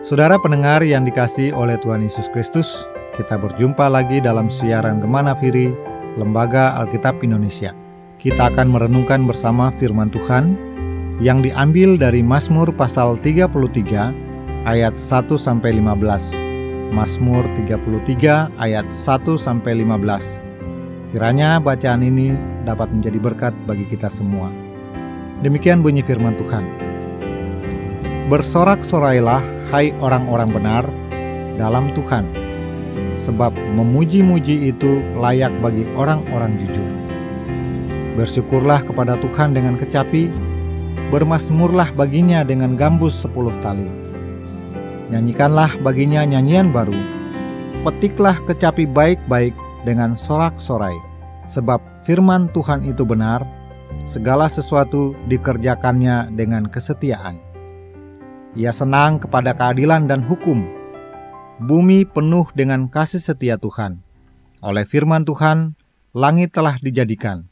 Saudara pendengar yang dikasih oleh Tuhan Yesus Kristus, kita berjumpa lagi dalam siaran Gemana Firi, Lembaga Alkitab Indonesia. Kita akan merenungkan bersama firman Tuhan yang diambil dari Mazmur pasal 33 ayat 1 sampai 15. Mazmur 33 ayat 1 sampai 15. Kiranya bacaan ini dapat menjadi berkat bagi kita semua. Demikian bunyi firman Tuhan. Bersorak-sorailah hai orang-orang benar dalam Tuhan, sebab memuji-muji itu layak bagi orang-orang jujur. Bersyukurlah kepada Tuhan dengan kecapi, bermasmurlah baginya dengan gambus sepuluh tali. Nyanyikanlah baginya nyanyian baru, petiklah kecapi baik-baik dengan sorak-sorai, sebab firman Tuhan itu benar, segala sesuatu dikerjakannya dengan kesetiaan. Ia senang kepada keadilan dan hukum. Bumi penuh dengan kasih setia Tuhan. Oleh firman Tuhan, langit telah dijadikan.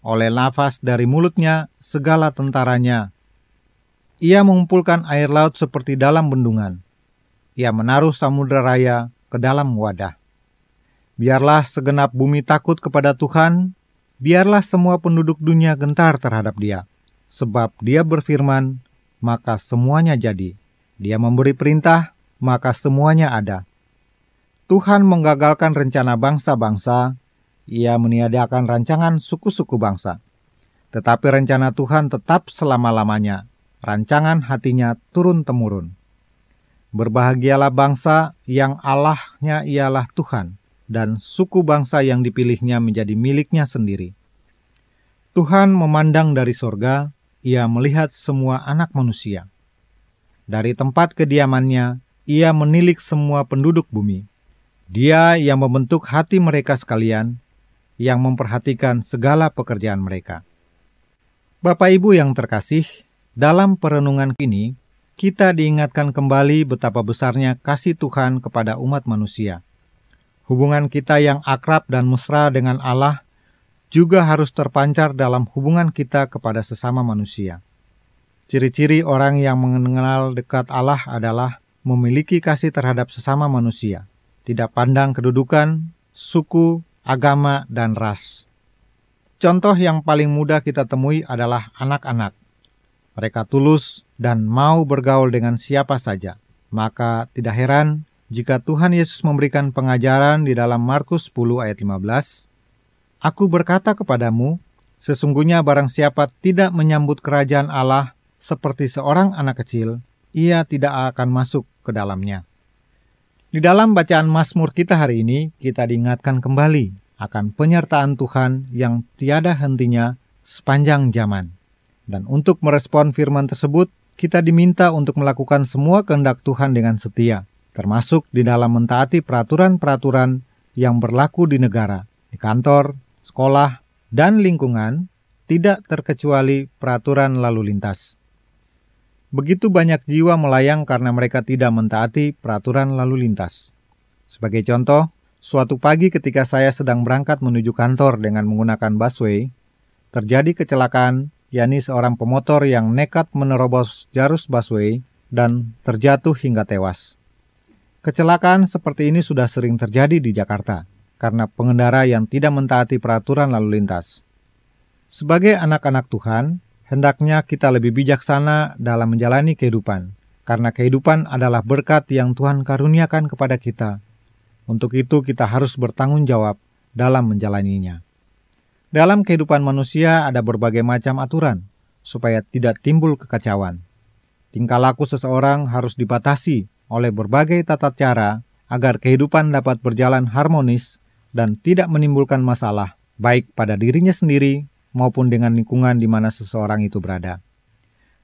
Oleh nafas dari mulutnya, segala tentaranya. Ia mengumpulkan air laut seperti dalam bendungan. Ia menaruh samudera raya ke dalam wadah. Biarlah segenap bumi takut kepada Tuhan, biarlah semua penduduk dunia gentar terhadap Dia, sebab Dia berfirman, maka semuanya jadi. Dia memberi perintah, maka semuanya ada. Tuhan menggagalkan rencana bangsa-bangsa, ia meniadakan rancangan suku-suku bangsa. Tetapi rencana Tuhan tetap selama-lamanya, rancangan hatinya turun-temurun. Berbahagialah bangsa yang Allahnya ialah Tuhan, dan suku bangsa yang dipilihnya menjadi miliknya sendiri. Tuhan memandang dari sorga, ia melihat semua anak manusia. Dari tempat kediamannya, ia menilik semua penduduk bumi. Dia yang membentuk hati mereka sekalian, yang memperhatikan segala pekerjaan mereka. Bapak Ibu yang terkasih, dalam perenungan ini, kita diingatkan kembali betapa besarnya kasih Tuhan kepada umat manusia. Hubungan kita yang akrab dan mesra dengan Allah juga harus terpancar dalam hubungan kita kepada sesama manusia. Ciri-ciri orang yang mengenal dekat Allah adalah memiliki kasih terhadap sesama manusia, tidak pandang kedudukan, suku, agama, dan ras. Contoh yang paling mudah kita temui adalah anak-anak. Mereka tulus dan mau bergaul dengan siapa saja. Maka tidak heran jika Tuhan Yesus memberikan pengajaran di dalam Markus 10 ayat 15, Aku berkata kepadamu, sesungguhnya barang siapa tidak menyambut kerajaan Allah seperti seorang anak kecil, ia tidak akan masuk ke dalamnya. Di dalam bacaan Mazmur kita hari ini, kita diingatkan kembali akan penyertaan Tuhan yang tiada hentinya sepanjang zaman. Dan untuk merespon firman tersebut, kita diminta untuk melakukan semua kehendak Tuhan dengan setia, termasuk di dalam mentaati peraturan-peraturan yang berlaku di negara, di kantor, sekolah, dan lingkungan, tidak terkecuali peraturan lalu lintas. Begitu banyak jiwa melayang karena mereka tidak mentaati peraturan lalu lintas. Sebagai contoh, suatu pagi ketika saya sedang berangkat menuju kantor dengan menggunakan busway, terjadi kecelakaan, yakni seorang pemotor yang nekat menerobos jarus busway dan terjatuh hingga tewas. Kecelakaan seperti ini sudah sering terjadi di Jakarta karena pengendara yang tidak mentaati peraturan lalu lintas. Sebagai anak-anak Tuhan, hendaknya kita lebih bijaksana dalam menjalani kehidupan, karena kehidupan adalah berkat yang Tuhan karuniakan kepada kita. Untuk itu, kita harus bertanggung jawab dalam menjalaninya. Dalam kehidupan manusia ada berbagai macam aturan supaya tidak timbul kekacauan. Tingkah laku seseorang harus dibatasi oleh berbagai tata cara agar kehidupan dapat berjalan harmonis dan tidak menimbulkan masalah, baik pada dirinya sendiri maupun dengan lingkungan di mana seseorang itu berada.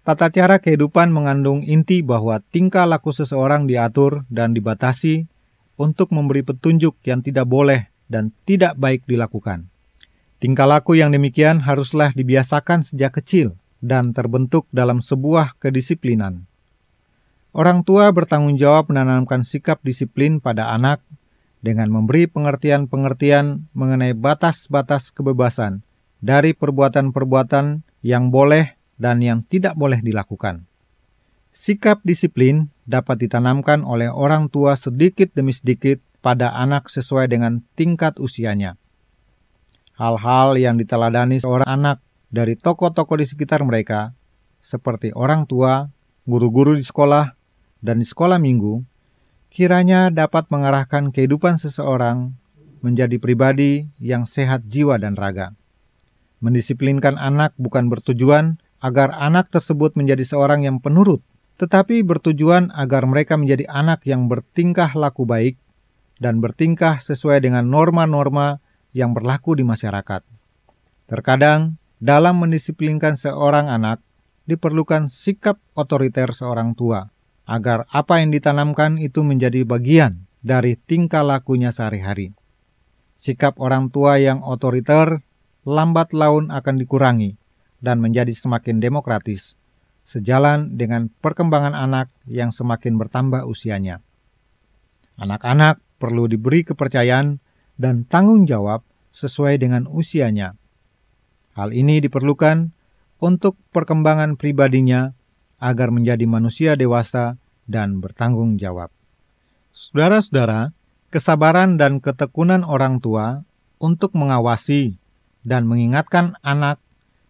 Tata cara kehidupan mengandung inti bahwa tingkah laku seseorang diatur dan dibatasi untuk memberi petunjuk yang tidak boleh dan tidak baik dilakukan. Tingkah laku yang demikian haruslah dibiasakan sejak kecil dan terbentuk dalam sebuah kedisiplinan. Orang tua bertanggung jawab menanamkan sikap disiplin pada anak dengan memberi pengertian-pengertian mengenai batas-batas kebebasan dari perbuatan-perbuatan yang boleh dan yang tidak boleh dilakukan. Sikap disiplin dapat ditanamkan oleh orang tua sedikit demi sedikit pada anak sesuai dengan tingkat usianya. Hal-hal yang diteladani seorang anak dari tokoh-tokoh di sekitar mereka, seperti orang tua, guru-guru di sekolah, dan di sekolah minggu, kiranya dapat mengarahkan kehidupan seseorang menjadi pribadi yang sehat jiwa dan raga. Mendisiplinkan anak bukan bertujuan agar anak tersebut menjadi seorang yang penurut, tetapi bertujuan agar mereka menjadi anak yang bertingkah laku baik dan bertingkah sesuai dengan norma-norma yang berlaku di masyarakat. Terkadang, dalam mendisiplinkan seorang anak, diperlukan sikap otoriter seorang tua, agar apa yang ditanamkan itu menjadi bagian dari tingkah lakunya sehari-hari. Sikap orang tua yang otoriter lambat laun akan dikurangi dan menjadi semakin demokratis, sejalan dengan perkembangan anak yang semakin bertambah usianya. Anak-anak perlu diberi kepercayaan dan tanggung jawab sesuai dengan usianya. Hal ini diperlukan untuk perkembangan pribadinya agar menjadi manusia dewasa dan bertanggung jawab. Saudara-saudara, kesabaran dan ketekunan orang tua untuk mengawasi dan mengingatkan anak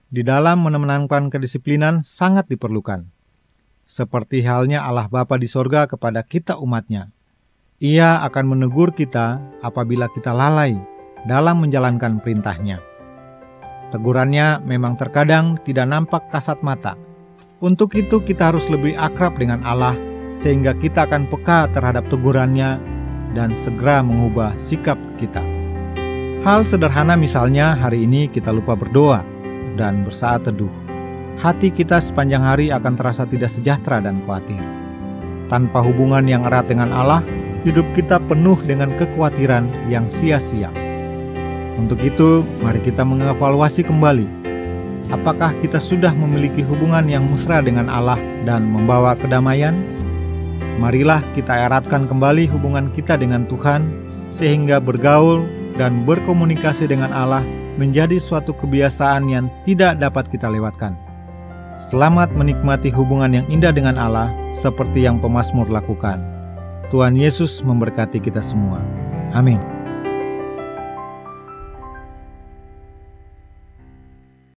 di dalam menemenangkan kedisiplinan sangat diperlukan. Seperti halnya Allah Bapa di sorga kepada kita umatnya. Ia akan menegur kita apabila kita lalai dalam menjalankan perintahnya. Tegurannya memang terkadang tidak nampak kasat mata. Untuk itu kita harus lebih akrab dengan Allah sehingga kita akan peka terhadap tegurannya dan segera mengubah sikap kita. Hal sederhana misalnya hari ini kita lupa berdoa dan bersaat teduh. Hati kita sepanjang hari akan terasa tidak sejahtera dan khawatir. Tanpa hubungan yang erat dengan Allah, hidup kita penuh dengan kekhawatiran yang sia-sia. Untuk itu, mari kita mengevaluasi kembali apakah kita sudah memiliki hubungan yang mesra dengan Allah dan membawa kedamaian? Marilah kita eratkan kembali hubungan kita dengan Tuhan, sehingga bergaul dan berkomunikasi dengan Allah menjadi suatu kebiasaan yang tidak dapat kita lewatkan. Selamat menikmati hubungan yang indah dengan Allah seperti yang pemazmur lakukan. Tuhan Yesus memberkati kita semua. Amin.